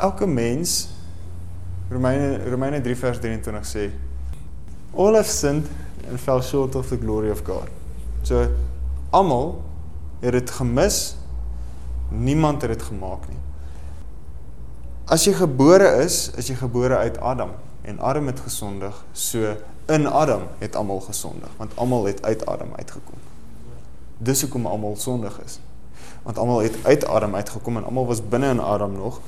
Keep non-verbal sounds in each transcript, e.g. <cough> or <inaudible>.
elke mens Romeine Romeine 3 vers 23 sê all have sinned and fell short of the glory of God. So almal het dit gemis. Niemand het dit gemaak nie. As jy gebore is, is jy gebore uit Adam en Adam het gesondig, so in Adam het almal gesondig, want almal het uit Adam uitgekom. Dis hoekom almal sondig is. Want almal het uit Adam uitgekom en almal was binne in Adam nog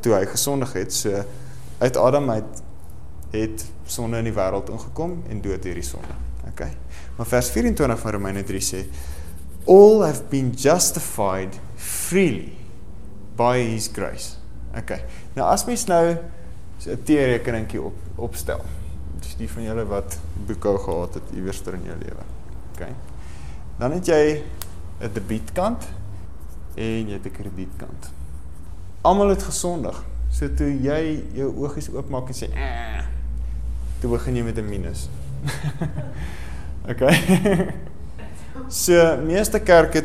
toe hy gesondig het. So uit Adam uit het sonde in die wêreld ingekom en dood hierdie sonde. OK. Maar vers 24 van Romeine 3 sê all have been justified freely by his grace. OK. Nou as mens nou 'n T-rekeningkie op opstel. Dis die van julle wat boekhou gehad het iewers in jou lewe. OK. Dan het jy 'n debietkant en jy het 'n kredietkant. Almal het gesondig. So toe jy jou oogies oopmaak en sê, "Eh," toe begin jy met 'n minus. <laughs> okay. <laughs> so meeste kerke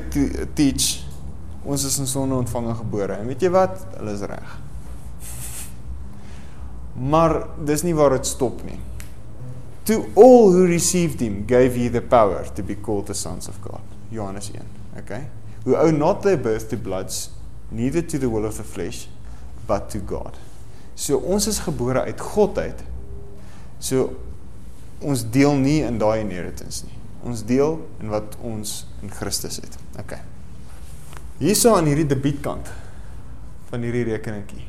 teach ons is in sonde ontvang gebore. En weet jy wat? Hulle is reg. Maar dis nie waar dit stop nie. To all who received him gave he the power to be called the sons of God. Johannes 1. Okay? Who owe not their birth to bloods, neither to the will of the flesh, but to God. So ons is gebore uit God uit. So ons deel nie in daai inheritance nie. Ons deel in wat ons in Christus het. Okay. Hierso aan hierdie debietkant van hierdie rekeningkie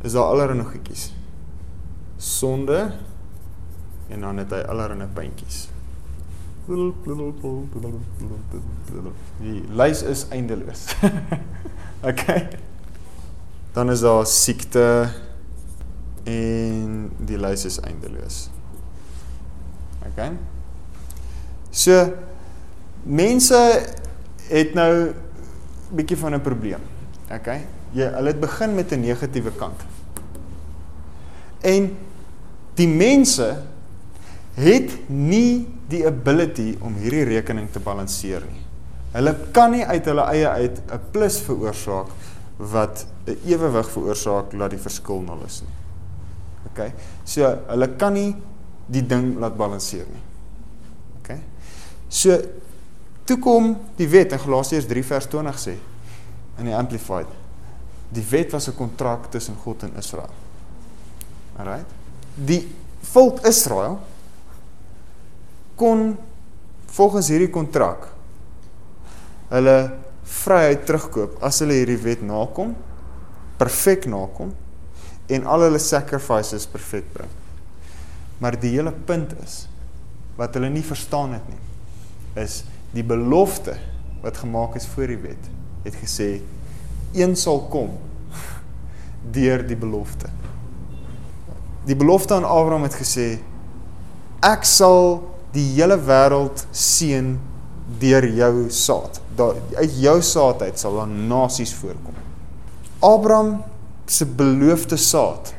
is daar allerlei goedjies. Sonde en dan het hy allerlei puntjies. Die lys is eindeloos. <laughs> okay. Dan is daar siekte en die lys is eindeloos. Okay. So mense het nou bietjie van 'n probleem. Okay. Jy hulle het begin met 'n negatiewe kant. En die mense het nie die ability om hierdie rekening te balanseer nie. Hulle kan nie uit hulle eie uit 'n plus veroorsaak wat 'n ewewig veroorsaak laat die verskil nul is nie. OK. So hulle kan nie die ding laat balanseer nie. OK. So toe kom die wet in Galasiërs 3 vers 20 sê in die amplified die wet was 'n kontrak tussen God en Israel. Alright? Die volk Israel kon volgens hierdie kontrak hulle vryheid terugkoop as hulle hierdie wet nakom, perfek nakom en al hulle sacrifices perfek bring. Maar die hele punt is wat hulle nie verstaan het nie is die belofte wat gemaak is voor die wet het gesê een sal kom deur die belofte. Die belofte aan Abraham het gesê ek sal die hele wêreld seën deur jou saad. Daar uit jou saad uit sal dan nasies voorkom. Abraham se beloofde saad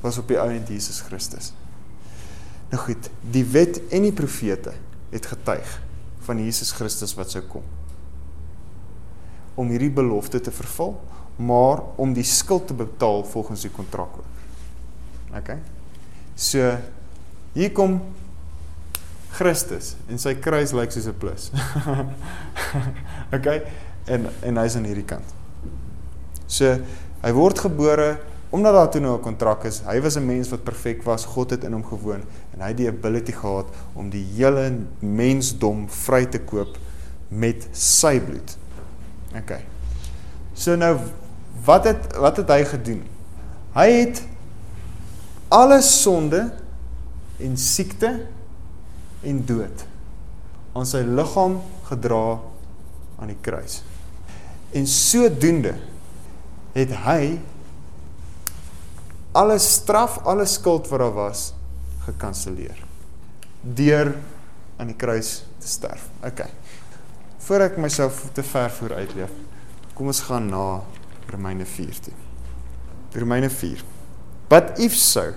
was op die ou end Jesus Christus. Nou goed, die wet en die profete het getuig van Jesus Christus wat sou kom om hierdie belofte te vervul, maar om die skuld te betaal volgens die kontrak ook. OK. So hier kom Christus en sy kruis lyk soos 'n plus. <laughs> OK. En en hy's aan hierdie kant. So hy word gebore omdat daar toe nou 'n kontrak is. Hy was 'n mens wat perfek was. God het in hom gewoon en hy het die ability gehad om die hele mensdom vry te koop met sy bloed. OK. So nou wat het wat het hy gedoen? Hy het alle sonde en siekte en dood aan sy liggaam gedra aan die kruis. En sodoende het hy alle straf, alle skuld wat daar was gekanselleer deur aan die kruis te sterf. OK. Voor ek myself te ver voor uitleef, kom ons gaan na Romeine 4 toe. Romeine 4. But if so,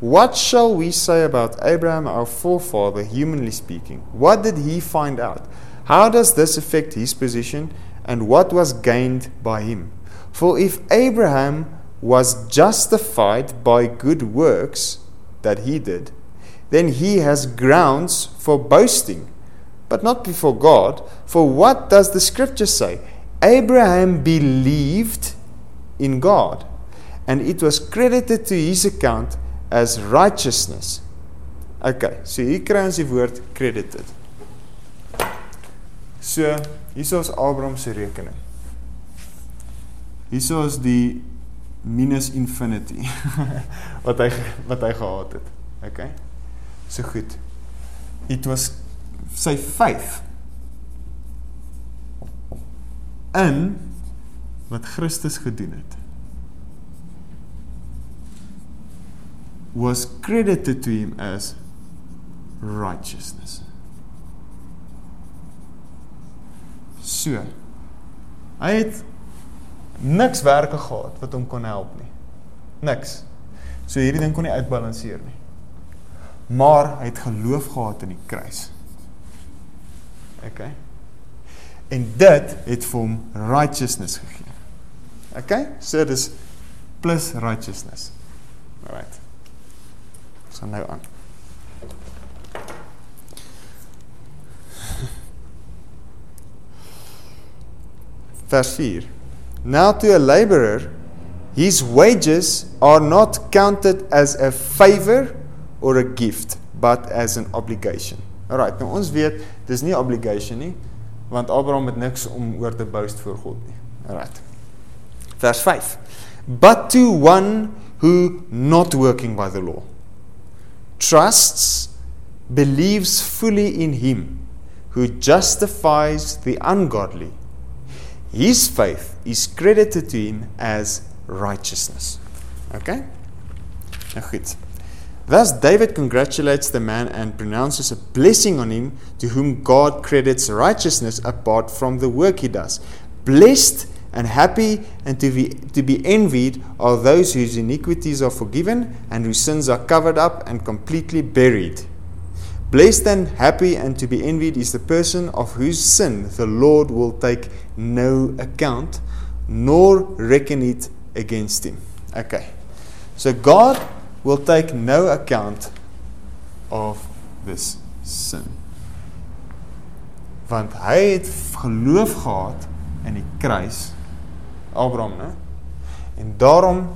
What shall we say about Abraham, our forefather, humanly speaking? What did he find out? How does this affect his position? And what was gained by him? For if Abraham was justified by good works that he did, then he has grounds for boasting, but not before God. For what does the scripture say? Abraham believed in God, and it was credited to his account as righteousness. Okay, so hier kry ons die woord credited. So, hier is Abraham se rekening. Hier is die minus infinity <laughs> wat hy wat hy gehad het. Okay. So goed. It was sy faith in wat Christus gedoen het. Was credited to him as righteousness. So. Hy het niks werke gehad wat hom kon help nie. Niks. So hierdie ding kon nie uitbalanseer nie. Maar hy het geloof gehad in die kruis. OK. En dit het vir hom righteousness gegee. OK? So dis plus righteousness. Alright. Ons gaan nou aan. Vers 4. Now to a laborer his wages are not counted as a favor or a gift but as an obligation. Alright, nou ons weet dis nie obligation nie want Abraham het niks om oor te boast voor God nie. Alright. Vers 5. But to one who not working by the law trusts believes fully in him who justifies the ungodly his faith is credited to him as righteousness. Okay? Nou goed. Thus David congratulates the man and pronounces a blessing on him to whom God credits righteousness apart from the work he does. Blessed and happy and to be, to be envied are those whose iniquities are forgiven and whose sins are covered up and completely buried. Blessed and happy and to be envied is the person of whose sin the Lord will take no account, nor reckon it against him. Okay. So God will take no account of this sin. Want hy het geloof gehad in die kruis Abraham, né? En daarom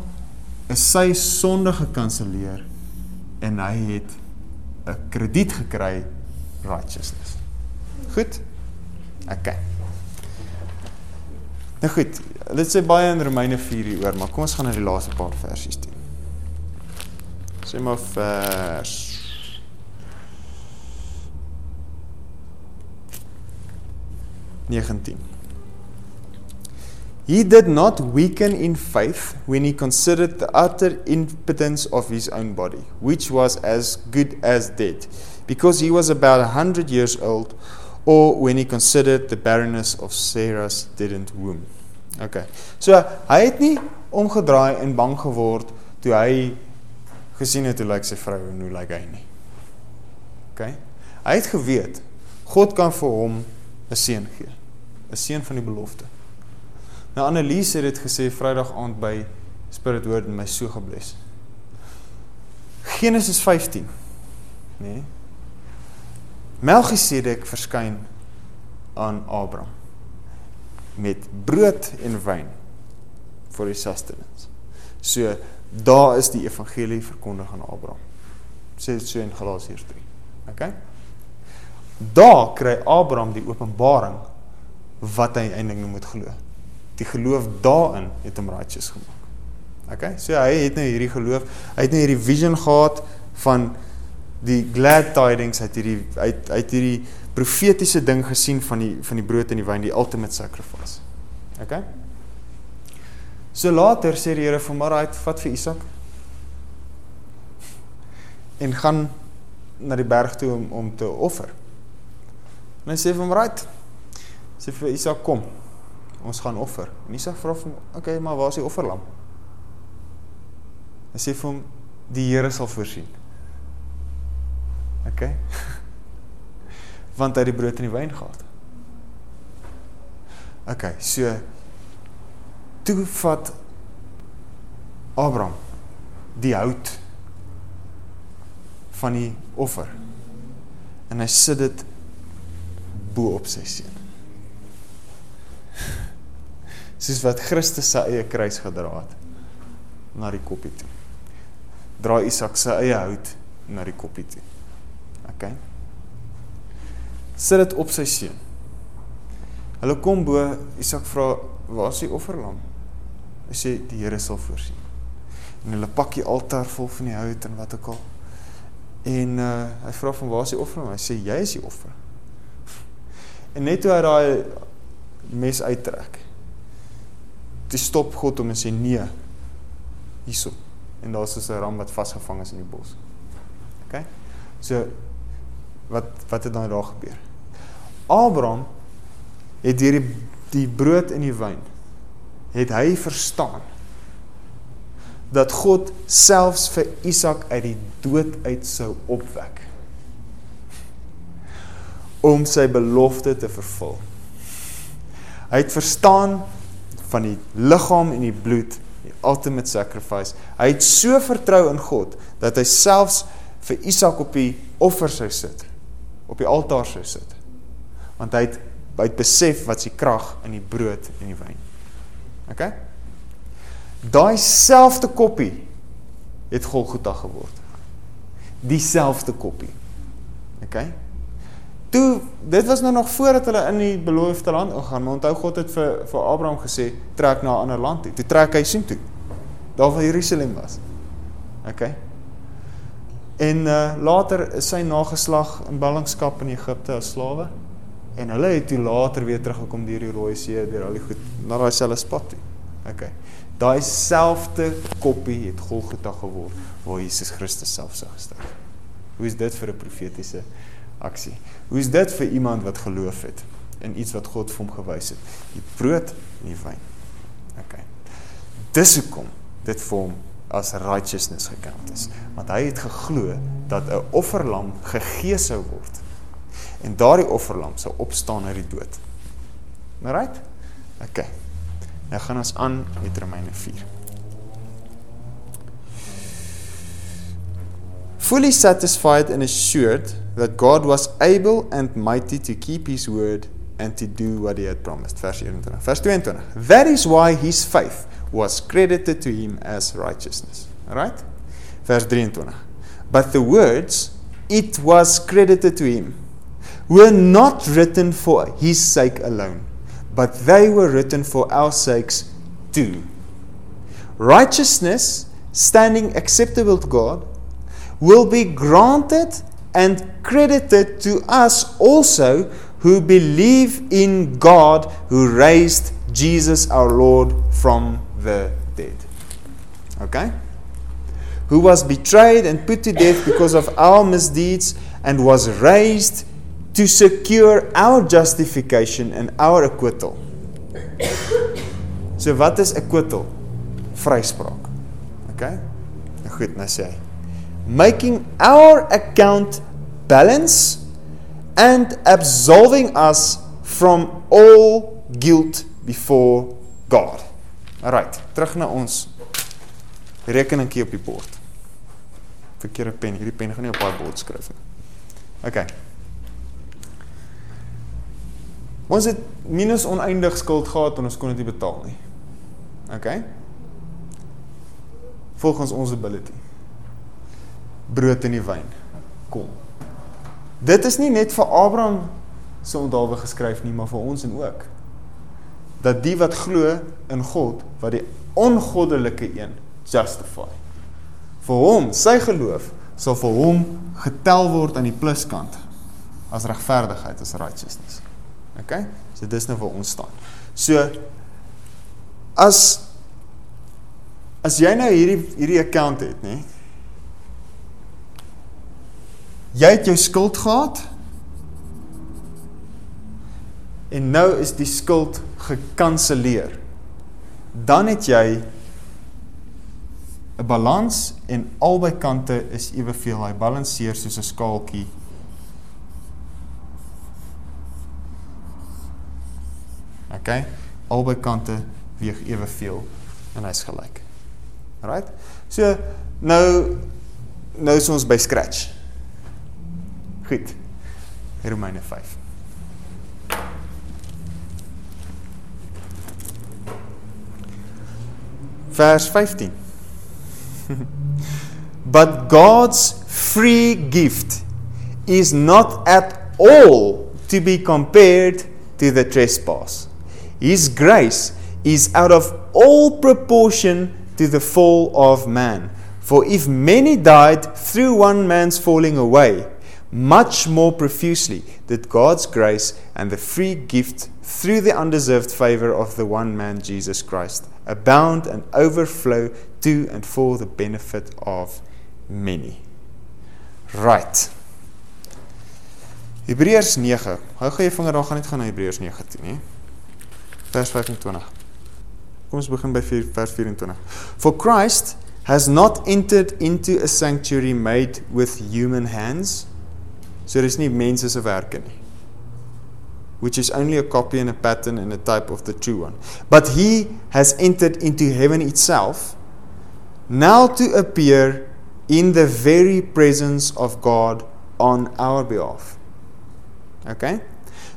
is sy sonde gekanselleer en hy het 'n krediet gekry righteousness. Goed? OK. Nou goed, dit sê baie in Romeine 4 hieroor, maar kom ons gaan na die laaste paar versies toe. Sê maar vers He did not weaken in faith when he considered the utter impotence of his own body, which was as good as dead, because he was about a hundred years old, or when he considered the barrenness of Sarah's didn't womb. Okay. So hy het nie omgedraai en bang geword toe hy gesien het hoe lyk sy vrou en hoe lyk hy nie. Okay. Hy het geweet God kan vir hom 'n seun gee. 'n Seun van die belofte. Nou Annelies het dit gesê Vrydag aand by Spirit Word en my so gebless. Genesis 15. Nê? Nee. Melchisedek verskyn aan Abraham met brood en wyn vir die sustenance. So daar is die evangelie verkondig aan Abraham. Sê dit so in Galasiërs 3. OK? Daar kry Abraham die openbaring wat hy eintlik moet glo die geloof daarin het hom righteous gemaak. Okay? So hy het nou hierdie geloof, hy het nou hierdie vision gehad van die glad tidings, hy het hierdie hy het hierdie profetiese ding gesien van die van die brood en die wyn, die ultimate sacrifice. Okay? So later sê die Here vir hom, "Right, vat vir Isak en gaan na die berg toe om om te offer." En hy sê vir hom, "Right." Sê vir Isak, "Kom." Ons gaan offer. En Isak vra hom, "Oké, maar waar is die offerlam?" Hy sê vir hom, "Die Here sal voorsien." Oké. Okay. <laughs> Want hy het die brood en die wyn gehad. Oké, okay, so Toe vat Abraham die hout van die offer en hy sit dit bo op sy seun. Soos wat Christus sy eie kruis gedra het na die koppie toe. Dra Isak sy eie hout na die koppie toe. OK. Sit dit op sy seun. Hulle kom bo, Isak vra, "Waar is die offerlam?" Hy sê, "Die Here sal voorsien." En hulle pak die altaar vol van die hout en wat ook al. En uh hy vra van waar is die offer? Hy sê jy is die offer. En net toe hy daai mes uittrek. Toe stop God om en sê nee. Hierso. En daar's so 'n ram wat vasgevang is in die bos. OK? So wat wat het dan daar gebeur? Abraham het deur die die brood en die wyn het hy verstaan dat God selfs vir Isak uit die dood uit sou opwek om sy belofte te vervul. Hy het verstaan van die liggaam en die bloed, die ultimate sacrifice. Hy het so vertrou in God dat hy selfs vir Isak op die offer sou sit, op die altaar sou sit. Want hy het hy het besef wat se krag in die brood en die wyn. OK? Daai selfde koppie het Golgotha geword. Dieselfde koppie. OK? Toe dit was nou nog voordat hulle in die beloofde land ingaan, maar onthou God het vir vir Abraham gesê trek na 'n ander land toe. Toe trek hy sien toe. Daar waar Jerusalem was. OK? En uh later is sy nageslag in ballingskap in Egipte as slawe. En hulle het toe later weer teruggekom deur die Rooi See, deur al die goed na daai selfde spot toe. OK. Daai selfde koppie het Golgotha geword waar Jesus Christus self sou gesterf. Hoe is dit vir 'n profetiese aksie? Hoe is dit vir iemand wat geloof het in iets wat God vir hom gewys het? Die brood en die wyn. OK. Dis hoekom dit vir hom as righteousness gekant is, want hy het geglo dat 'n offerlam gegee sou word. En daardie offerlam sou opstaan uit die dood. Right? OK. Nou gaan ons aan met Romeine 4. Fully satisfied and assured that God was able and mighty to keep his word and to do what he had promised. Vers 21. Vers 22. That is why his faith was credited to him as righteousness. Right? Vers 23. But the words it was credited to him were not written for his sake alone but they were written for our sakes too. Righteousness, standing acceptable to God, will be granted and credited to us also who believe in God who raised Jesus our Lord from the dead. Okay? Who was betrayed and put to death because of our misdeeds and was raised to secure our justification and our acquittal. So wat is acquittal? Vryspraak. Okay? Nou goed, nou sê hy. Making our account balance and absolving us from all guilt before God. Alright, terug na ons rekeningkie op die bord. Verkeerde pen, hierdie pen gaan nie op daai bord skryf nie. Okay. Ons het minus oneindig skuld gehad en ons kon dit nie betaal nie. OK? Volgens ons ability. Brood en die wyn. Kom. Dit is nie net vir Abraham se onthaalwe geskryf nie, maar vir ons en ook. Dat die wat glo in God, wat die ongoddelike een justify. Vir hom, sy geloof sal vir hom getel word aan die pluskant as regverdigheid, as righteousness. OK? So dis nou waar ons staan. So as as jy nou hierdie hierdie account het, nê? Jy het jou skuld gehad. En nou is die skuld gekanselleer. Dan het jy 'n balans en albei kante is eweveel. Hy balanseer soos 'n skaaltjie OK? Albei kante weeg eweveel en hy's gelyk. Right? So nou nou is ons by scratch. Goed. Romeine 5. Vers 15. <laughs> But God's free gift is not at all to be compared to the trespass. His grace is out of all proportion to the fall of man. For if many died through one man's falling away, much more profusely did God's grace and the free gift through the undeserved favor of the one man Jesus Christ abound and overflow to and for the benefit of many. Right. Hebreërs 9. Hou gou jou vinger daar gaan net gaan na Hebreërs 9 toe, nê? Vers 25. Kom ons begin by vers 24. For Christ has not entered into a sanctuary made with human hands. So dis nie mense se werke nie. Which is only a copy and a pattern and a type of the true one. But he has entered into heaven itself now to appear in the very presence of God on our behalf. Okay?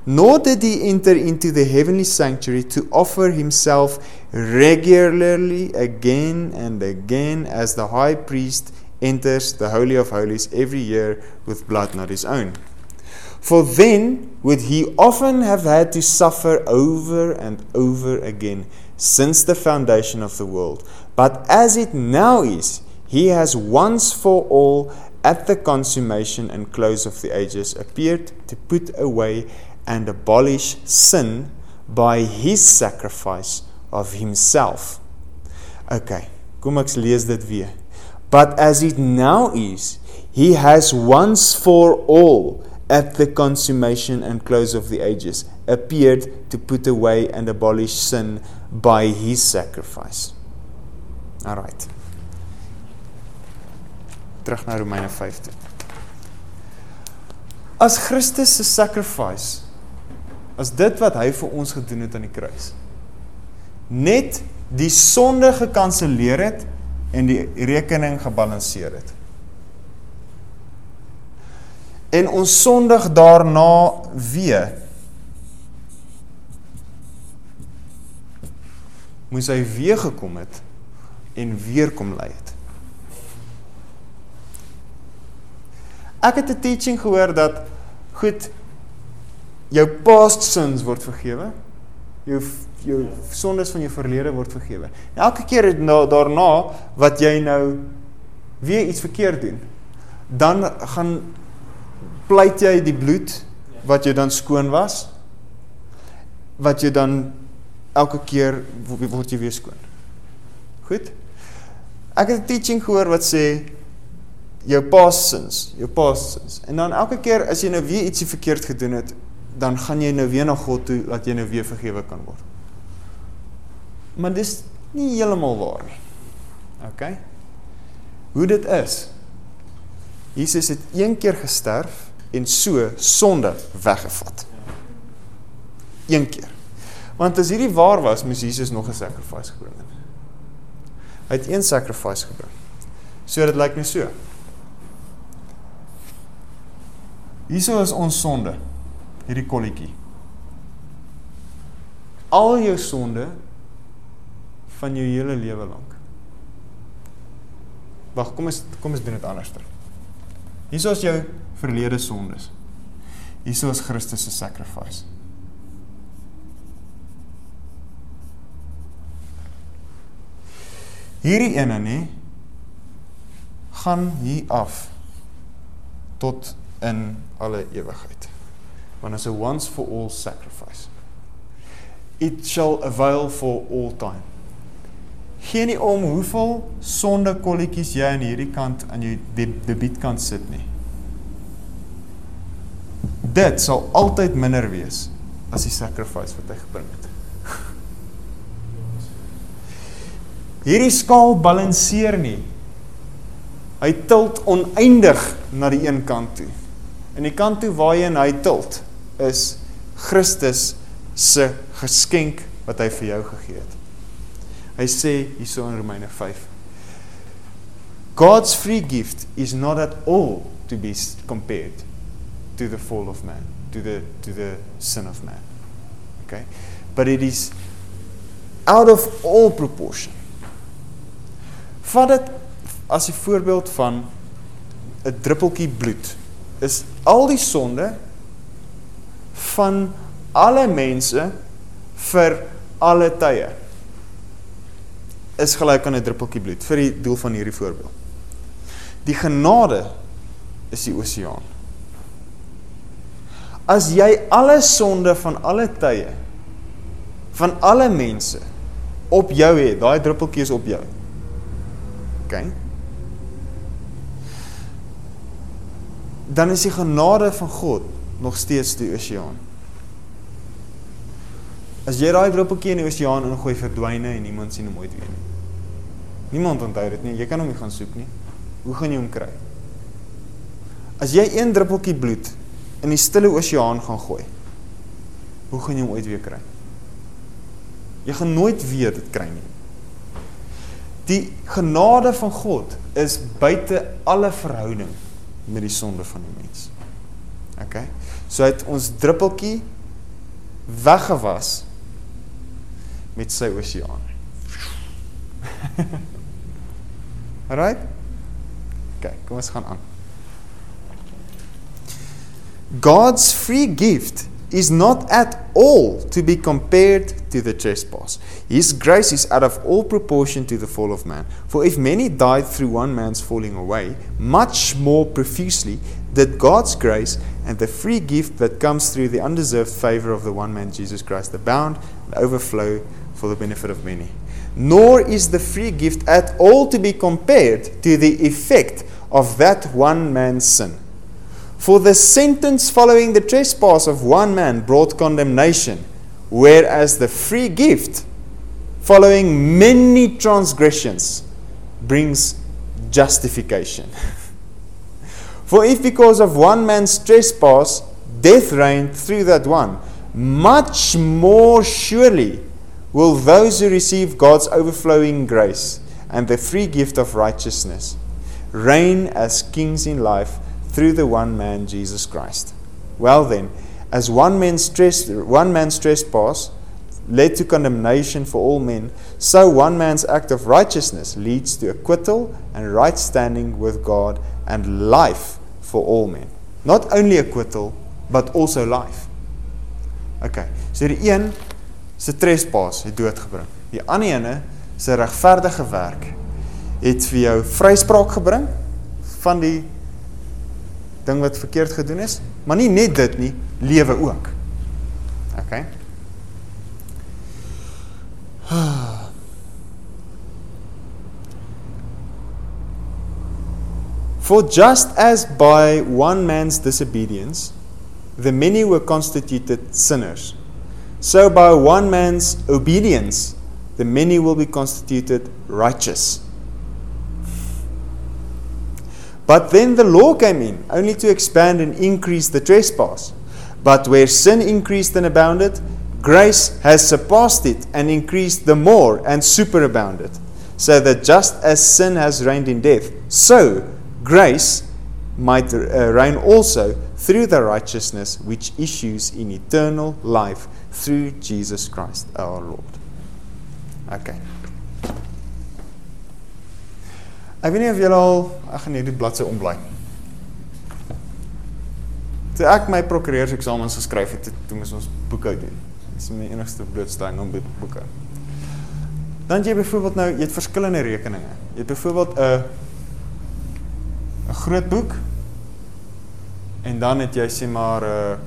Nor did he enter into the heavenly sanctuary to offer himself regularly again and again as the high priest enters the Holy of Holies every year with blood not his own. For then would he often have had to suffer over and over again since the foundation of the world. But as it now is, he has once for all at the consummation and close of the ages appeared to put away and abolish sin by his sacrifice of himself. Okay, kom ek lees dit weer. But as it now is, he has once for all at the consummation and close of the ages appeared to put away and abolish sin by his sacrifice. All right. Terug na Romeine 5 toe. As Christus se sacrifice as dit wat hy vir ons gedoen het aan die kruis net die sonde gekanselleer het en die rekening gebalanseer het en ons sondig daarna weer moes hy weer gekom het en weer kom lei het ek het 'n teaching gehoor dat goed jou past sins word vergewe. Jou jou sondes van jou verlede word vergewe. Elke keer na, daarna wat jy nou weer iets verkeerd doen, dan gaan pleit jy die bloed wat jy dan skoon was wat jy dan elke keer word jy weer skoon. Goed? Ek het 'n teaching gehoor wat sê jou past sins, jou past sins. En dan elke keer as jy nou weer ietsie verkeerd gedoen het, dan gaan jy nou weer na God toe dat jy nou weer vergewe kan word. Maar dis nie heeltemal waar nie. OK? Hoe dit is. Jesus het een keer gesterf en so sonde weggevat. Een keer. Want as hierdie waar was, moes Jesus nog 'n sacrifice gebring het. Hy het een sacrifice gebring. So dit lyk net so. Hierso is ons sonde hierdie kolletjie. Al jou sonde van jou hele lewe lank. Wag, kom ons kom ons doen dit anders. Hier is jou verlede sondes. Hier is Christus se sacrifice. Hierdie ene nê gaan hier af tot in alle ewigheid want it's a once for all sacrifice. It shall avail for all time. Geen nie om hoeveel sonde kolletjies jy aan hierdie kant aan jou debietkant sit nie. Dit sal altyd minder wees as die sacrifice wat hy gebring het. <laughs> Hierdie skaal balanseer nie. Hy tilt oneindig na die een kant toe. En die kant toe waarheen hy tilt, is Christus se geskenk wat hy vir jou gegee het. Hy sê hierso in Romeine 5. God's free gift is not at all to be compared to the fall of man, to the to the sin of man. Okay? But it is out of all proportion. Vat dit as 'n voorbeeld van 'n druppeltjie bloed. Is al die sonde van alle mense vir alle tye is gelyk aan 'n druppeltjie bloed vir die doel van hierdie voorbeeld. Die genade is die oseaan. As jy alle sonde van alle tye van alle mense op jou het, daai druppeltjie is op jou. OK. Dan is die genade van God nog steeds die oseaan. As jy daai druppeltjie in die oseaan ingooi, verdwyne en niemand sien hom ooit weer nie. Niemand onthou dit nie. Jy kan hom nie gaan soek nie. Hoe gaan jy hom kry? As jy een druppeltjie bloed in die stille oseaan gaan gooi, hoe gaan jy hom ooit weer kry? Jy gaan nooit weer dit kry nie. Die genade van God is buite alle verhouding met die sonde van die mens. OK. So het ons druppeltjie weggewas met sy oseaan. Alright? OK, kom ons gaan aan. God's free gift is not at all to be compared to the trespass. His grace is out of all proportion to the fall of man. For if many died through one man's falling away, much more profusely did God's grace and the free gift that comes through the undeserved favor of the one man Jesus Christ abound and overflow for the benefit of many. Nor is the free gift at all to be compared to the effect of that one man's sin. For the sentence following the trespass of one man brought condemnation, whereas the free gift following many transgressions brings justification. <laughs> For if because of one man's trespass death reigned through that one, much more surely will those who receive God's overflowing grace and the free gift of righteousness reign as kings in life through the one man Jesus Christ. Well then, as one man's stress, one man's trespass led to condemnation for all men, so one man's act of righteousness leads to acquittal and right standing with God and life for all men. Not only acquittal, but also life. Okay, so die een se trespass het doodgebring. Die ander ene se regverdige werk het vir jou vryspraak gebring van die ding wat verkeerd gedoen is, maar nie net dit nie, lewe ook. OK. <sighs> For just as by one man's disobedience the many were constituted sinners So by one man's obedience, the many will be constituted righteous. But then the law came in, only to expand and increase the trespass. But where sin increased and abounded, grace has surpassed it and increased the more and superabounded. So that just as sin has reigned in death, so grace might uh, reign also through the righteousness which issues in eternal life through Jesus Christ our Lord. Okay. Ek weet nie of julle al ek gaan hierdie bladsy omblaai. Toe ek my prokureurseksamens geskryf het, toe moes ons boeke doen. Dis my enigste blootstelling om boeke. Dan jy byvoorbeeld nou, jy het verskillende rekeninge. Jy het byvoorbeeld 'n 'n groot boek en dan het jy sê maar 'n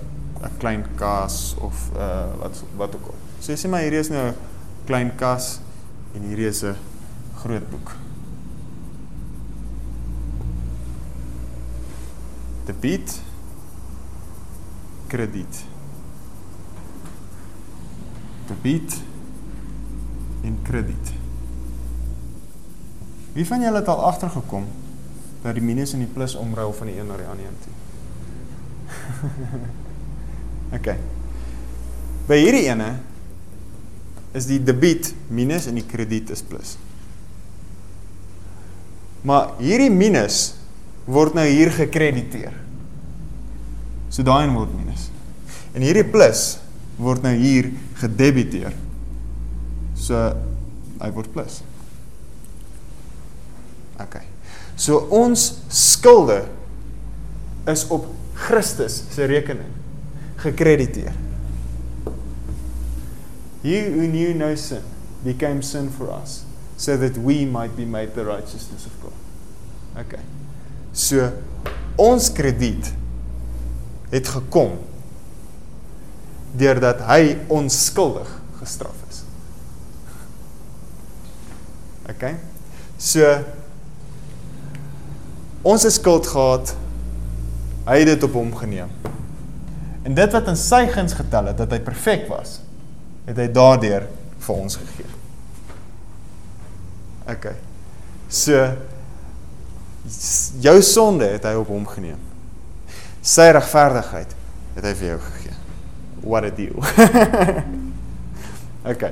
'n klein kas of uh wat wat ook al. So jy sê maar hierdie is nou 'n klein kas en hierdie is 'n groot boek. Debiet krediet. Debiet en krediet. Wie van julle het al agtergekom dat die minus en die plus omruil van die een na die ander een toe? <laughs> OK. By hierdie ene is die debiet minus en die krediet is plus. Maar hierdie minus word nou hier gekrediteer. So daai een word minus. En hierdie plus word nou hier gedebiteer. So hy word plus. OK. So ons skulde is op Christus se rekening gekrediteer. He who knew no sin became sin for us so that we might be made the righteousness of God. Okay. So ons krediet het gekom deurdat hy onskuldig gestraf is. Okay? So ons het skuld gehad. Hy het dit op hom geneem. En dit wat in sy guns getel het dat hy perfek was, het hy daardeur vir ons gegee. OK. So jou sonde het hy op hom geneem. Sy regverdigheid het hy vir jou gegee. What a deal. <laughs> OK.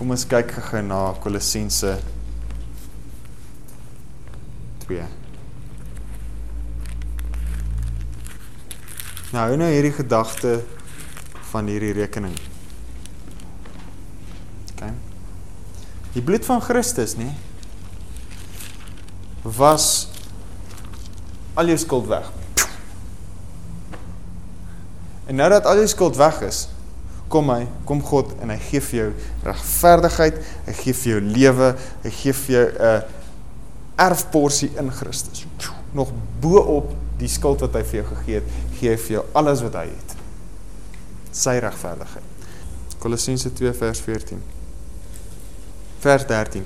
Kom ons kyk gou na Kolossense 2. Nou nou hierdie gedagte van hierdie rekening. OK. Die bloed van Christus, nê? was al jou skuld weg. En nou dat al jou skuld weg is, kom hy, kom God en hy gee vir jou regverdigheid, hy gee vir jou lewe, hy gee vir jou 'n uh, erfporsie in Christus. Nog bo-op die skuld wat hy vir jou gegee het, gee hy vir jou alles wat hy het. Sy regverdigheid. Kolossense 2 vers 14. Vers 13.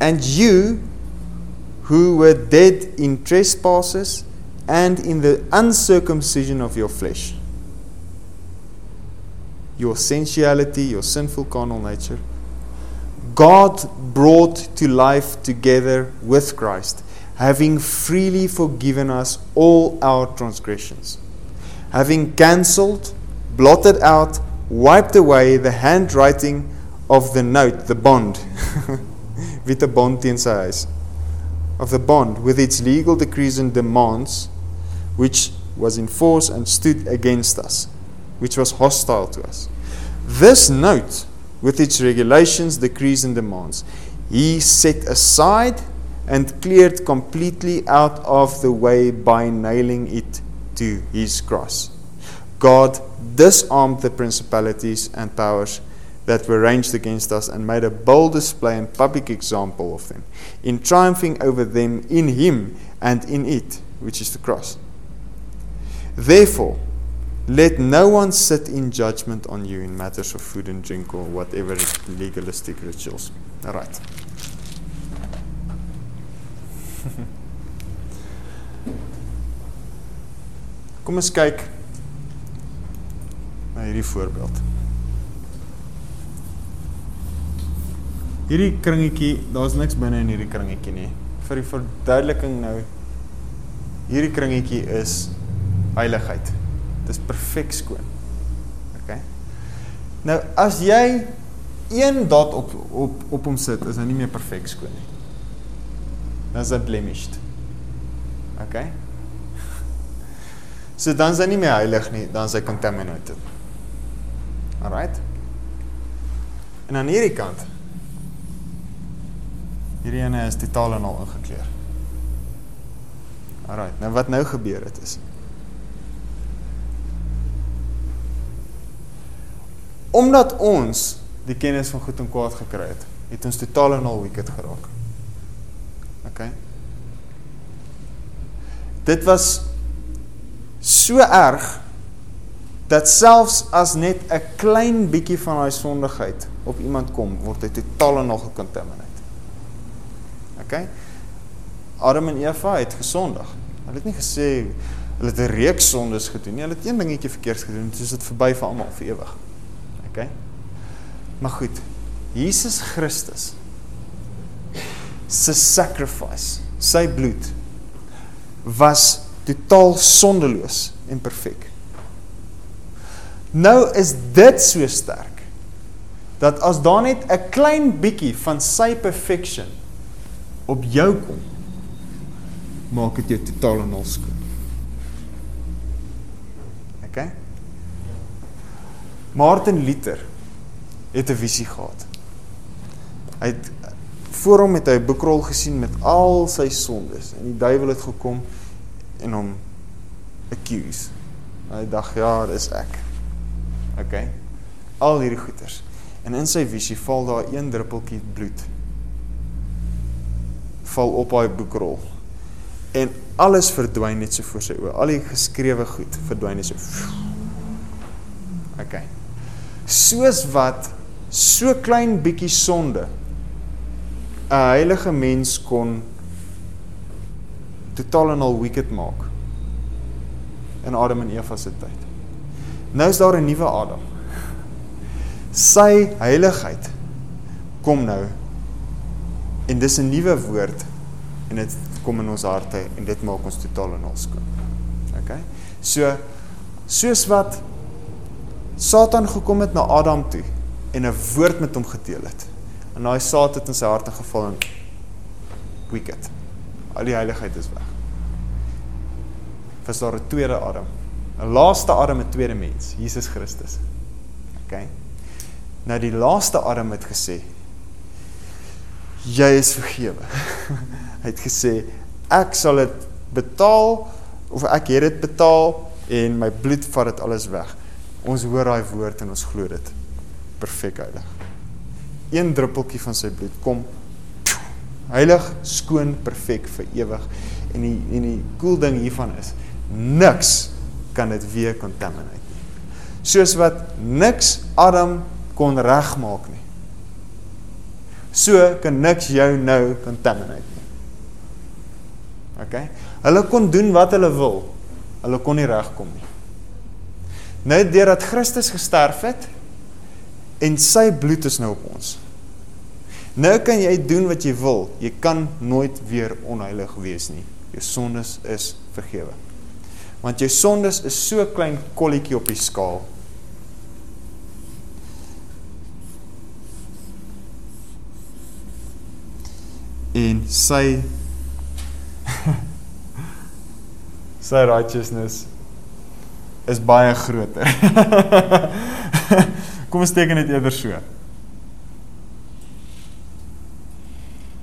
And you who were dead in trespasses and in the uncircumcision of your flesh your sensuality your sinful carnal nature God brought to life together with Christ having freely forgiven us all our transgressions, having cancelled, blotted out, wiped away the handwriting of the note, the bond, <laughs> with the bond in size, of the bond with its legal decrees and demands, which was in force and stood against us, which was hostile to us. This note, with its regulations, decrees, and demands, he set aside and cleared completely out of the way by nailing it to his cross. God disarmed the principalities and powers that were ranged against us and made a bold display and public example of them, in triumphing over them in him and in it, which is the cross. Therefore, let no one sit in judgment on you in matters of food and drink or whatever legalistic rituals. All right. <laughs> Kom ons kyk na hierdie voorbeeld. Hierdie kringetjie, daar's niks binne in hierdie kringetjie nie. Vir die verduideliking nou hierdie kringetjie is heiligheid. Dit is perfek skoon. OK. Nou as jy een dot op op op hom sit, is hy nie meer perfek skoon nie dan is hy blemished. OK? <laughs> So dan is hy nie meer heilig nie, dan is hy contaminated. Alright? En aan hierdie kant hierdie ene is totaal en al ingekleur. Alright, nou wat nou gebeur het is Omdat ons die kennis van goed en kwaad gekry het, het ons totaal en al wicked geraak. Okay. Dit was so erg dat selfs as net 'n klein bietjie van daai sondigheid op iemand kom, word hy totaal en al gekontaminate. Okay? Adam en Eva het gesondig. Hulle het nie gesê hulle het 'n reeks sondes gedoen nie. Hulle het een dingetjie verkeerd gedoen, dis dit verby vir almal vir ewig. Okay? Maar goed. Jesus Christus se sacrifice, sy bloed was totaal sondeloos en perfek. Nou is dit so sterk dat as daar net 'n klein bietjie van sy perfection op jou kom, maak dit jou totaal en al skoon. OK? Martin Luther het 'n visie gehad. Hy het voor hom het hy 'n boekrol gesien met al sy sondes en die duiwel het gekom en hom accuse. Hy dink ja, dis ek. OK. Al hierdie goeters. En in sy visie val daar een druppeltjie bloed. Val op daai boekrol. En alles verdwyn net so voor sy oë. Al die geskrewe goed verdwyn net so. OK. Soos wat so klein bietjie sonde 'n heilige mens kon totaal en al wicked maak in Adam en Eva se tyd. Nou is daar 'n nuwe Adam. Sy heiligheid kom nou en dis 'n nuwe woord en dit kom in ons harte en dit maak ons totaal en al skoon. OK? So soos wat Satan gekom het na Adam toe en 'n woord met hom gedeel het. En daai saad het in sy hart geval en wicked. Al die heiligheid is weg. Was daar 'n tweede Adam. 'n Laaste Adam, 'n tweede mens, Jesus Christus. OK. Nou die laaste Adam het gesê jy is vergewe. <laughs> Hy het gesê ek sal dit betaal of ek het dit betaal en my bloed vat dit alles weg. Ons hoor daai woord en ons glo dit perfek heilig. Een druppeltjie van sy bloed kom heilig, skoon, perfek vir ewig. En die en die cool ding hiervan is niks kan dit weer contaminate nie. Soos wat niks Adam kon regmaak nie. So kan niks jou nou contaminate nie. OK? Hulle kon doen wat hulle wil. Hulle kon nie regkom nie. Nou deurdat Christus gesterf het, en sy bloed is nou op ons. Nou kan jy doen wat jy wil. Jy kan nooit weer onheilig wees nie. Jou sondes is vergewe. Want jou sondes is so klein kolletjie op die skaal. En sy <laughs> sy righteousness is baie groter. <laughs> Kom ons teken dit eerder so.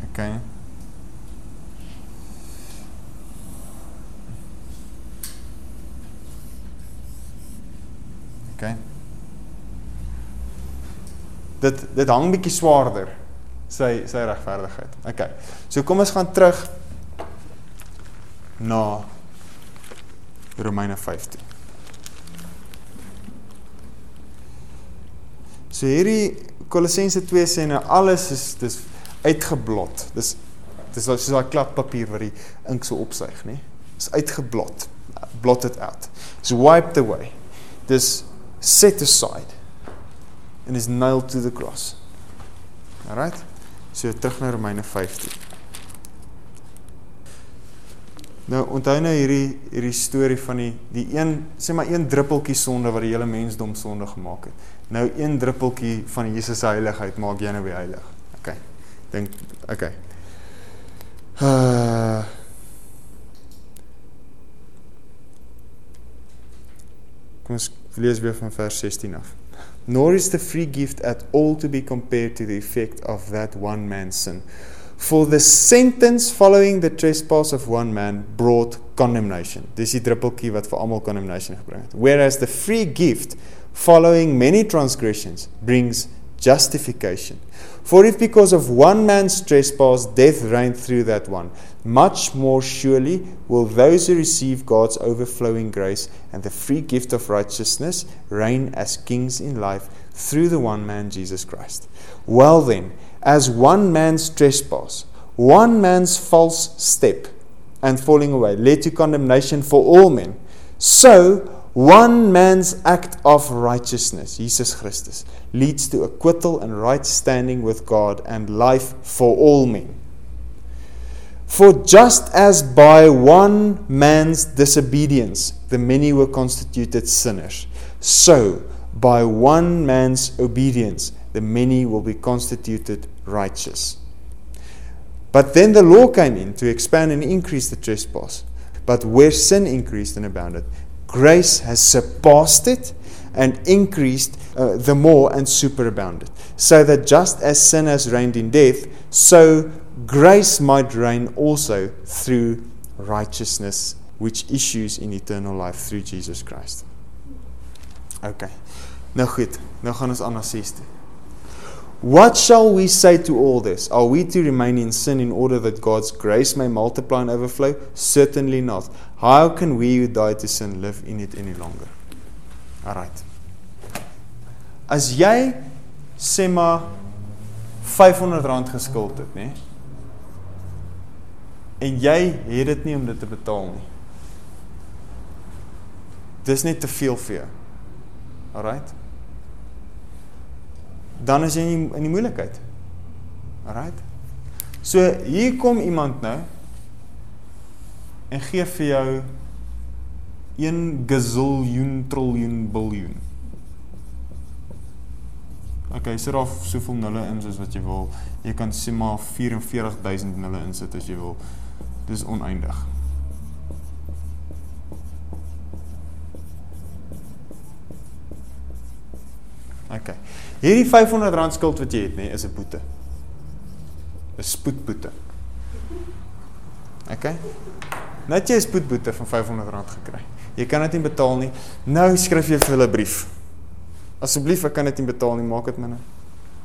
OK. OK. Dit dit hang bietjie swaarder sy sy regverdigheid. OK. So kom ons gaan terug na Romeine 15. So hierdie Kolossense 2 sê nou alles is dis uitgeblot. Dis dis soos daai klap papier wat die ink so opsuig, nê? Dis uitgeblot. Blot it out. It's wiped away. Dis set aside and is nailed to the cross. Alright? So terug na Romeine 15. Nou onthou nou hierdie hierdie storie van die die een sê maar een druppeltjie sonde wat die hele mensdom sonde gemaak het. Nou een druppeltjie van Jesus se heiligheid maak jy nou weer heilig. OK. Dink OK. Uh Kom ons lees weer van vers 16 af. Nor is the free gift at all to be compared to the effect of that one man's sin. For the sentence following the trespass of one man brought condemnation. Dis die druppeltjie wat vir almal condemnation gebring het. Whereas the free gift following many transgressions brings justification. For if because of one man's trespass death reigned through that one, much more surely will those who receive God's overflowing grace and the free gift of righteousness reign as kings in life through the one man Jesus Christ. Well then, as one man's trespass, one man's false step and falling away led to condemnation for all men, so one man's act of righteousness, Jesus Christus, leads to acquittal and right standing with God and life for all men. For just as by one man's disobedience the many were constituted sinners, so by one man's obedience the many will be constituted righteous. But then the law came in to expand and increase the trespass. But where sin increased and abounded, grace has surpassed it and increased uh, the more and superabounded. So that just as sin has reigned in death, so grace might reign also through righteousness, which issues in eternal life through Jesus Christ. Okay. Nou goed, nou gaan ons aan na 6 toe. What shall we say to all this? Are we to remain in sin in order that God's grace may multiply and overflow? Certainly not. How can we who died to sin live in it any longer? All right. As jy sê maar R500 geskuld het, nê? En jy het dit nie om dit te betaal nie. Dis net te veel vir jou. All right? Dan is jy in die, in die moeilikheid. Alright. So hier kom iemand nou en gee vir jou 1 gaziljoen triljoen biljoen. Okay, sit daar soveel nulle in soos wat jy wil. Jy kan sê maar 44000 nulle insit as jy wil. Dis oneindig. Okay. Hierdie R500 skuld wat jy het, nê, nee, is 'n boete. 'n Spoedboete. Okay? Net jy 'n spoedboete van R500 gekry. Jy kan dit nie betaal nie. Nou skryf jy vir hulle 'n brief. Asseblief, ek kan dit nie betaal nie, maak dit minder.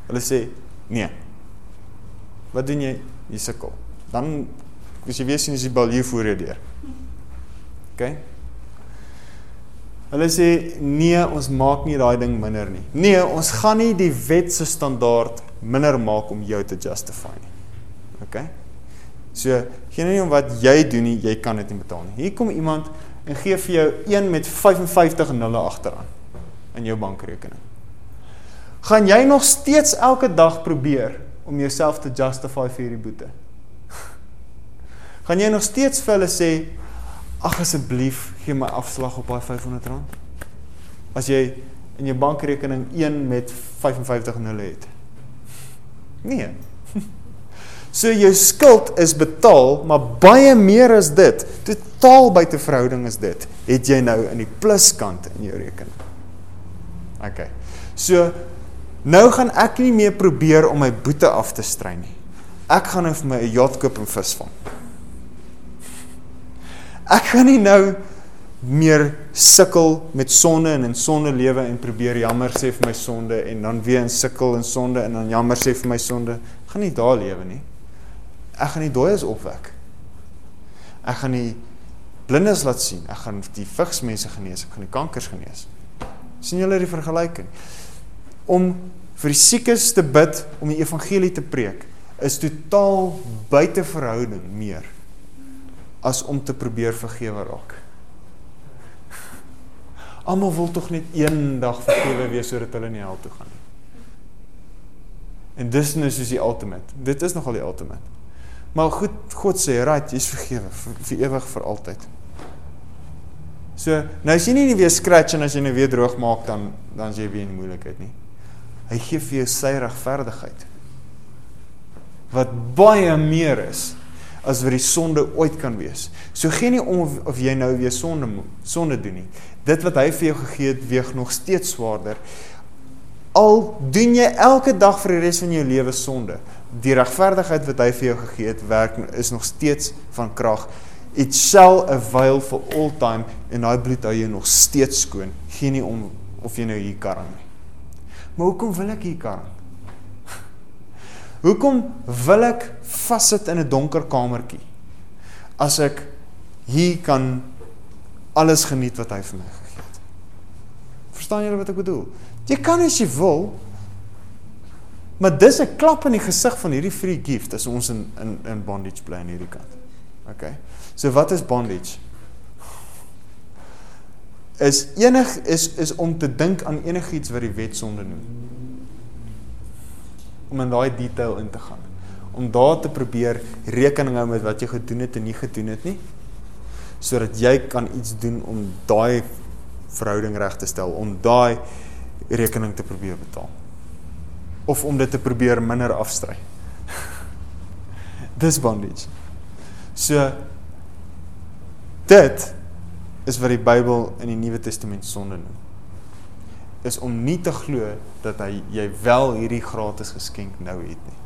Hulle sê, "Nee." Wat doen jy? Jy sukkel. Dan as jy weer sien as jy bal hier voor jou deur. Okay? Hulle sê nee, ons maak nie daai ding minder nie. Nee, ons gaan nie die wet se standaard minder maak om jou te justify nie. OK? So, geen nie om wat jy doen nie, jy kan dit nie betaal nie. Hier kom iemand en gee vir jou 1 met 55 nulle agteraan in jou bankrekening. Gaan jy nog steeds elke dag probeer om jouself te justify vir hierdie boete? <laughs> Gaan jy nog steeds vir hulle sê ag asseblief gee my afslag op daai R500. As jy in jou bankrekening 1 met 55 nulle het. Nee. <laughs> So jou skuld is betaal, maar baie meer as dit. Totaal buite verhouding is dit. Het jy nou in die pluskant in jou rekening. OK. So nou gaan ek nie meer probeer om my boete af te strei nie. Ek gaan nou vir my 'n yacht koop en visvang. Ek gaan nie nou meer sukkel met sonde en in sonde lewe en probeer jammer sê vir my sonde en dan weer in sukkel in sonde en dan jammer sê vir my sonde. Ek gaan nie daar lewe nie. Ek gaan die dooies opwek. Ek gaan die blindes laat sien. Ek gaan die vigsmense genees. Ek gaan die kankers genees. sien julle die vergelyking? Om vir die siekes te bid om die evangelie te preek is totaal buite verhouding meer as om te probeer vergewe raak. Almal wil tog net eendag vergewe wees sodat hulle nie hel toe gaan nie. En dis nou soos die ultimate. Dit is nogal die ultimate. Maar goed, God sê, "Right, jy's vergewe vir, vir ewig vir altyd." So, nou as jy nie weer scratch en as jy nou weer droog maak dan dan is jy weer in moeilikheid nie. Hy gee vir jou sy regverdigheid. Wat baie meer is as wat die sonde ooit kan wees. So geen nie om of, of jy nou weer sonde sonde doen nie. Dit wat hy vir jou gegee het, weeg nog steeds swaarder. Al doen jy elke dag vir die res van jou lewe sonde, die regverdigheid wat hy vir jou gegee het, werk is nog steeds van krag. It shall avail for all time en daai bloed hou jou nog steeds skoon. Geen nie om of jy nou hier karring nie. Maar hoekom wil ek hier karring? Hoekom wil ek vassit in 'n donker kamertjie as ek hier kan alles geniet wat hy vir my gegee het? Verstaan julle wat ek bedoel? Jy kan as jy wil maar dis 'n klap in die gesig van hierdie free gift as ons in in in bondage bly aan hierdie kant. OK. So wat is bondage? Is enig is is om te dink aan enigiets wat die wet sonde noem om in daai detail in te gaan. Om daar te probeer rekening hou met wat jy gedoen het en nie gedoen het nie. Sodat jy kan iets doen om daai verhouding reg te stel, om daai rekening te probeer betaal. Of om dit te probeer minder afstry. <laughs> Dis bondage. So dit is wat die Bybel in die Nuwe Testament sonde noem. Is om nie te glo dat hy jy wel hierdie gratis geskenk nou het nie.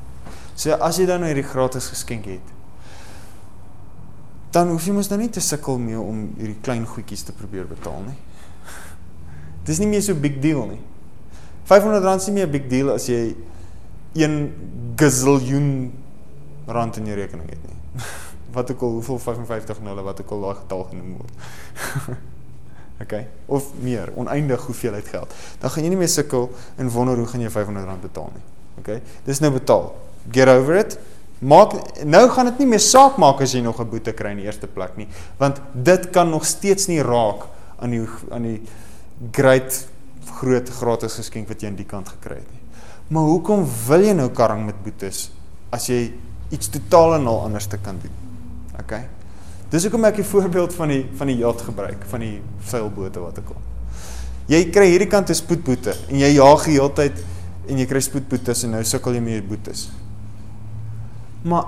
So as jy dan nou hierdie gratis geskenk het, dan hoef jy mos nou nie te sukkel mee om hierdie klein goedjies te probeer betaal nie. <laughs> Dis nie meer so big deal nie. R500 is nie meer 'n big deal as jy 1 gaziljoen rand in jou rekening het nie. <laughs> Wat ook al hoeveel 55 nulle wat ook al daai getal genoem word. <laughs> okay, of meer, oneindig hoeveelheid geld. Dan gaan jy nie meer sukkel en wonder hoe gaan jy 500 rand betaal nie. Okay? Dis nou betaal. Get over it. Maak nou gaan dit nie meer saak maak as jy nog 'n boete kry in die eerste plek nie, want dit kan nog steeds nie raak aan die aan die great groot gratis geskenk wat jy aan die kant gekry het nie. Maar hoekom wil jy nou karring met boetes as jy iets totaal en al anders te kan doen. OK. Dis hoekom ek die <laughs> voorbeeld van die van die yacht gebruik, van die seilbote wat ek al. Jy kry hierdie kant 'n spoedboete en jy jaag die hele tyd en jy kry spoedboetes en nou sukkel jy met boetes. Maar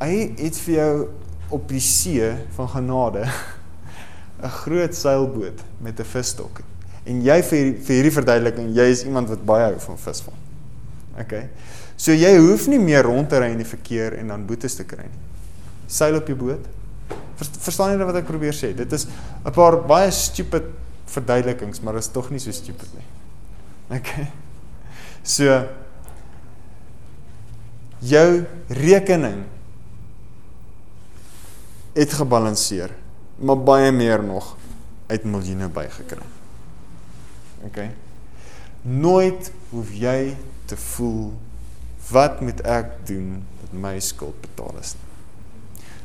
hy het vir jou op die see van genade <laughs> 'n groot seilboot met 'n visstok. En jy vir vir hierdie verduideliking, jy is iemand wat baie hou van visvang. OK. So jy hoef nie meer rond te ry in die verkeer en dan boetes te kry nie. Seil op jou boot. Verstaan jy wat ek probeer sê? Dit is 'n paar baie stupid verduidelikings, maar is tog nie so stupid nie. Okay. So jou rekening het gebalanseer, maar baie meer nog uit miljoene bygekry. Okay. Nooit hoef jy te voel wat moet ek doen dat my skuld betaal is?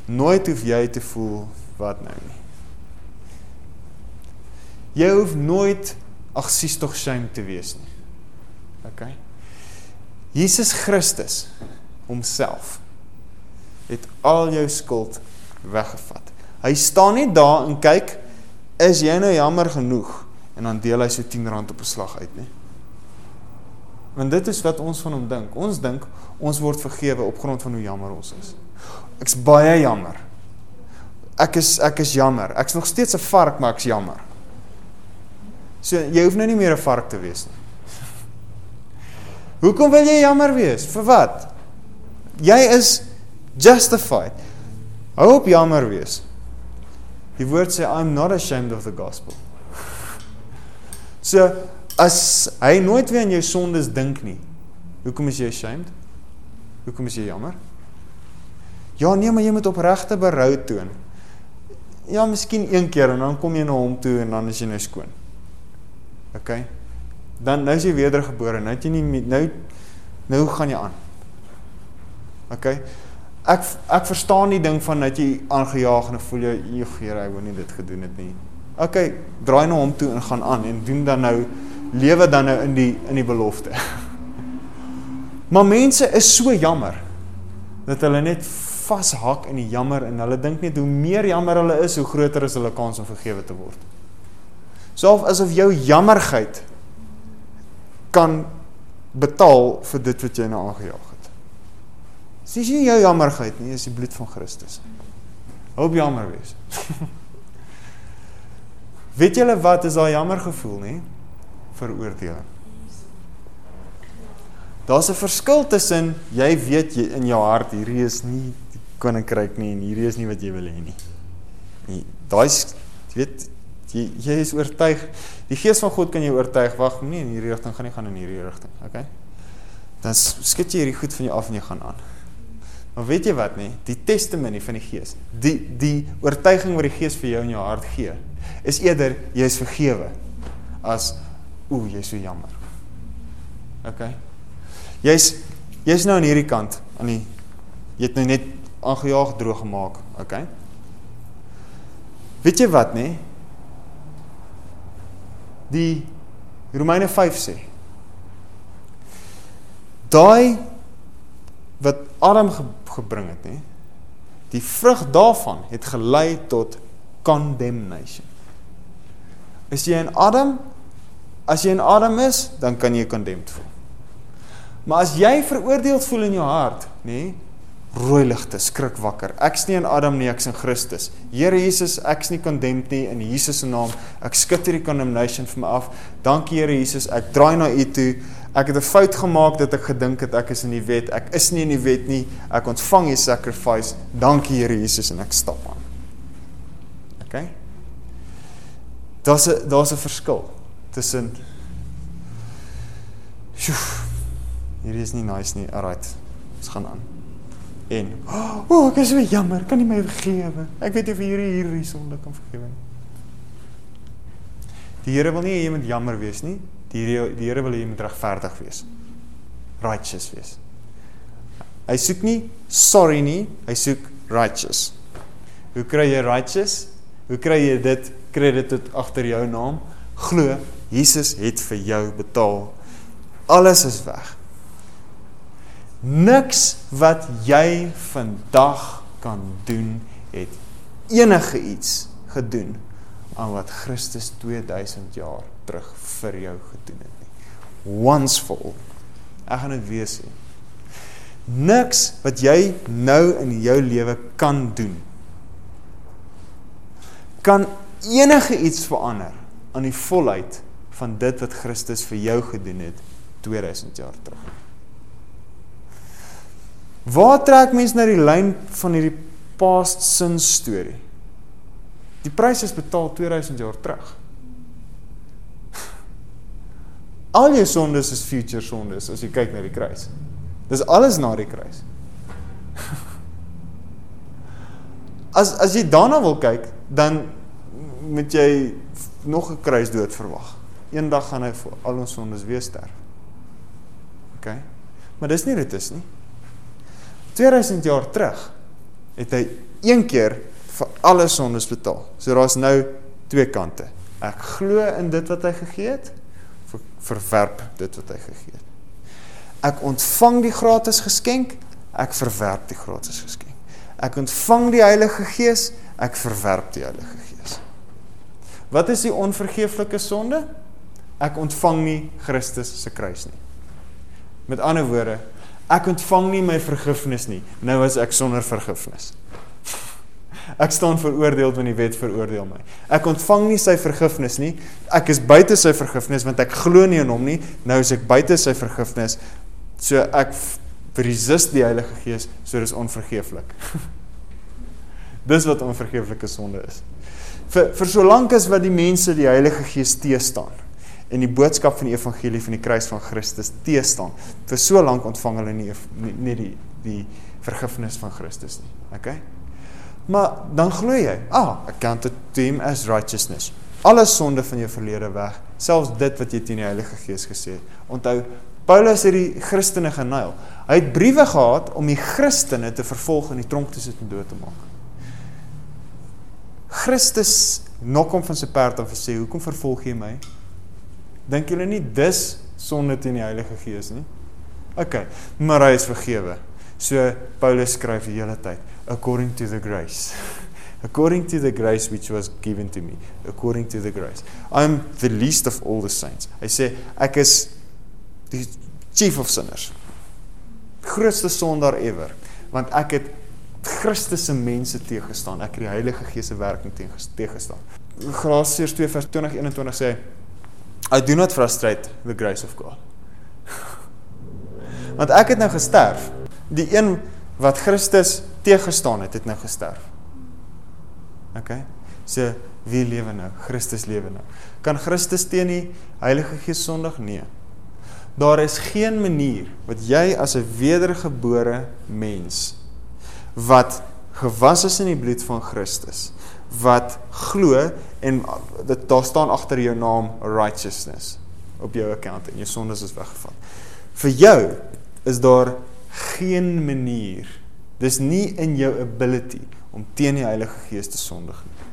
Nooit hoef jy te voel wat nou nie. Jy hoef nooit ag sies tog shame te wees nie. OK. Jesus Christus homself het al jou skuld weggevat. Hy staan nie daar en kyk is jy nou jammer genoeg en dan deel hy so 10 rand op 'n slag uit nie. Want dit is wat ons van hom dink. Ons dink ons word vergewe op grond van hoe jammer ons is. Ek's baie jammer. Ek is ek is jammer. Ek's nog steeds 'n vark, maar ek's jammer. So jy hoef nou nie meer 'n vark te wees nie. Hoekom wil jy jammer wees? Vir wat? Jy is justified. Hou op jammer wees. Die woord sê I'm not ashamed of the gospel. So as hy nooit weer aan jou sondes dink nie, hoekom is jy ashamed? Hoekom is jy jammer? Ja, nee, maar jy moet opregte berou toon. Ja, miskien een keer en dan kom jy na hom toe en dan is jy nou skoon. OK. Dan nou is jy wedergebore. Nou het jy nie nou nou gaan jy aan. OK. Ek ek verstaan die ding van dat jy aangejaag en voel jy, "Joe, Here, ek wou nie dit gedoen het nie." OK, draai na hom toe en gaan aan en doen dan nou lewe dan nou in die in die belofte. <laughs> Maar mense is so jammer dat hulle net vashak in die jammer en hulle dink net hoe meer jammer hulle is, hoe groter is hulle kans om vergewe te word. Selfs asof jou jammerheid kan betaal vir dit wat jy nou aangejaag het. Dis nie jou jammerheid nie, dis die bloed van Christus. Hoop jammer wees. <laughs> Weet julle wat is daai jammer gevoel nie? veroordeling. Daar's 'n verskil tussen jy weet jy in jou hart hierdie is nie koninkryk nie en hierdie is nie wat jy wil hê nie. Nee, daai's jy weet jy jy is oortuig. Die gees van God kan jou oortuig. Wag, nee, in hierdie rigting gaan nie gaan in hierdie rigting. Okay? Dan skud jy hierdie goed van jou af en jy gaan aan. Maar weet jy wat nie? Die testimonie van die Gees, die die oortuiging wat die Gees vir jou in jou hart gee, is eerder jy is vergewe as Ooh, jy's so jammer. OK. Jy's jy's nou aan hierdie kant aan die jy het nou net aangejaag droog gemaak, OK? Weet jy wat nê? Die Romeine 5 sê daai wat Adam ge gebring het nê die vrug daarvan het gelei tot condemnation is jy in Adam As jy in Adam is, dan kan jy condemned voel. Maar as jy veroordeeld voel in jou hart, nê, nee, rooi ligte, skrik wakker. Ek's nie in Adam nie, ek's in Christus. Here Jesus, ek's nie condemned nie in Jesus se naam. Ek skud hierdie condemnation van my af. Dankie Here Jesus, ek draai na U toe. Ek het 'n fout gemaak dat ek gedink het ek is in die wet. Ek is nie in die wet nie. Ek ontvang U sacrifice. Dankie Here Jesus en ek stap aan. OK? Daar's 'n daar's 'n verskil tussen Sjoe. Hierdie is nie nice nie. Alright. Ons gaan aan. En, o, oh, ek is so jammer, kan nie my vergewe. Ek weet nie of hierdie hierdie sonde kan vergewe nie. Die Here wil nie hê jy moet jammer wees nie. Die Here die Here wil hê jy moet regverdig wees. Righteous wees. Hy soek nie sorry nie, hy soek righteous. Hoe kry jy righteous? Hoe kry jy dit credit tot agter jou naam? Glo Jesus het vir jou betaal. Alles is weg. Niks wat jy vandag kan doen het enige iets gedoen aan wat Christus 2000 jaar terug vir jou gedoen het nie. Once for all. Ek gaan dit weer sê. Niks wat jy nou in jou lewe kan doen kan enige iets verander aan die volheid van dit wat Christus vir jou gedoen het 2000 jaar terug. Waar trek mense na die lyn van hierdie past sin storie? Die prys is betaal 2000 jaar terug. Al jou sondes is future sondes as jy kyk na die kruis. Dis alles na die kruis. As as jy daarna wil kyk, dan moet jy nog 'n kruisdood verwag. Eendag gaan hy vir al ons sondes weer sterf. OK. Maar dis nie dit is nie. 2000 jaar terug het hy een keer vir alle sondes betaal. So daar's nou twee kante. Ek glo in dit wat hy gegee het, verwerp dit wat hy gegee het. Ek ontvang die gratis geskenk, ek verwerp die gratis geskenk. Ek ontvang die Heilige Gees, ek verwerp die Heilige Gees. Wat is die onvergeeflike sonde? Ek ontvang nie Christus se kruis nie. Met ander woorde, Ek ontvang nie my vergifnis nie. Nou is ek sonder vergifnis. Ek staan veroordeel want die wet veroordeel my. Ek ontvang nie sy vergifnis nie. Ek is buite sy vergifnis want ek glo nie in hom nie. Nou is ek buite sy vergifnis. So ek resist die Heilige Gees, so dis onvergeeflik. <laughs> dis wat onvergeeflike sonde is. Vir vir solank as wat die mense die Heilige Gees teestaan en die boodskap van die evangelie van die kruis van Christus teestaan. Vir so lank ontvang hulle nie nie, nie die die vergifnis van Christus nie. Okay? Maar dan glo jy, ah, account it to him as righteousness. Alle sonde van jou verlede weg, selfs dit wat jy teen die Heilige Gees gesê het. Onthou, Paulus het die Christene genuil. Hy het briewe gehad om die Christene te vervolg en die tronk te sit en dood te maak. Christus nok hom van sy perd af en sê, "Hoekom vervolg jy my?" Dink julle nie dis sonde teen die Heilige Gees nie? OK, maar hy is vergewe. So Paulus skryf die hele tyd, according to the grace. <laughs> According to the grace which was given to me, according to the grace. I'm the least of all the saints. Hy sê ek is die chief of sinners. Grootste sondaar ever, want ek het Christus se mense teëgestaan. Ek het die Heilige Gees se werking teëgestaan. Galasiërs 2 vers 20 21 sê I do not frustrate the grace of God. <laughs> Want ek het nou gesterf. Die een wat Christus teëgestaan het, het nou gesterf. OK. So wie lewe nou? Christus lewe nou. Kan Christus teen die Heilige Gees sondig? Nee. Daar is geen manier wat jy as 'n wedergebore mens wat gewas is in die bloed van Christus wat glo en dit daar staan agter jou naam righteousness op jou account en jou sondes is weggevat. Vir jou is daar geen manier. Dis nie in jou ability om teen die Heilige Gees te sondig nie.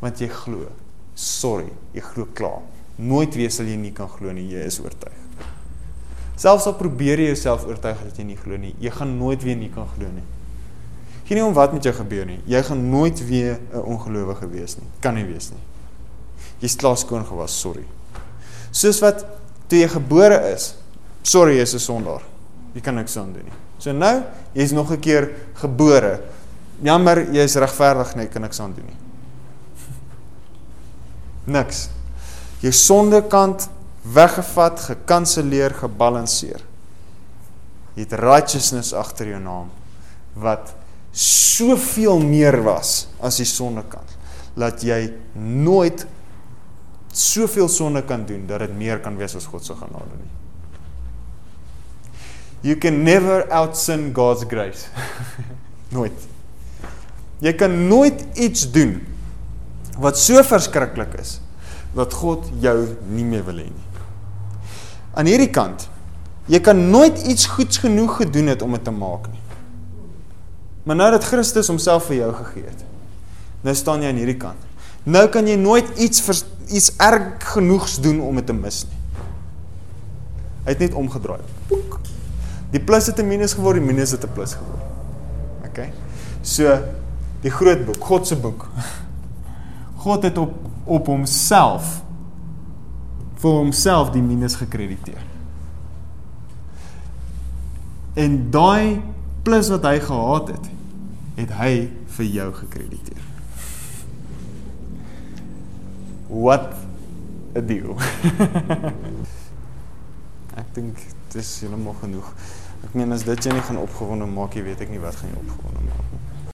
Want jy glo. Sorry, jy glo klaar. Nooit weer sal jy nie kan glo nie, jy is oortuig. Selfs al probeer jy jouself oortuig dat jy nie glo nie, jy gaan nooit weer nie kan glo nie. Geen nie om wat met jou gebeur nie. Jy gaan nooit weer 'n ongelowige wees nie. Kan nie wees nie. Jy's klaar skoon gewas, sorry. Soos wat toe jy gebore is, sorry jy's 'n sondaar. Jy kan niks aan doen nie. So nou, jy's nog 'n keer gebore. Jammer, jy's regverdig, nee, kan niks aan doen nie. <laughs> Niks. Jou sondekant weggevat, gekanselleer, gebalanseer. Jy het righteousness agter jou naam wat soveel meer was as die sondekant. Laat jy nooit soveel sonde kan doen dat dit meer kan wees as God se genade nie. You can never outsin God's grace. <laughs> nooit. Jy kan nooit iets doen wat so verskriklik is dat God jou nie meer wil hê nie. Aan hierdie kant, jy kan nooit iets goeds genoeg gedoen het om dit te maak nie. Maar nou dat Christus homself vir jou gegee het, nou staan jy aan hierdie kant. Nou kan jy nooit iets vers, iets erg genoegs doen om dit te mis nie. Hy het net omgedraai. Poek. Die plus het 'n minus geword, die minus het 'n plus geword. OK. So die groot boek, God se boek. <laughs> God het op op homself vir homself die minus gekrediteer. En daai plus wat hy gehad het, het hy vir jou gekrediteer. What a deal. <laughs> ek dink dis heeltemal genoeg. Ek meen as dit jy nie gaan opgewonde maak, jy weet ek nie wat gaan jy opgewonde maak.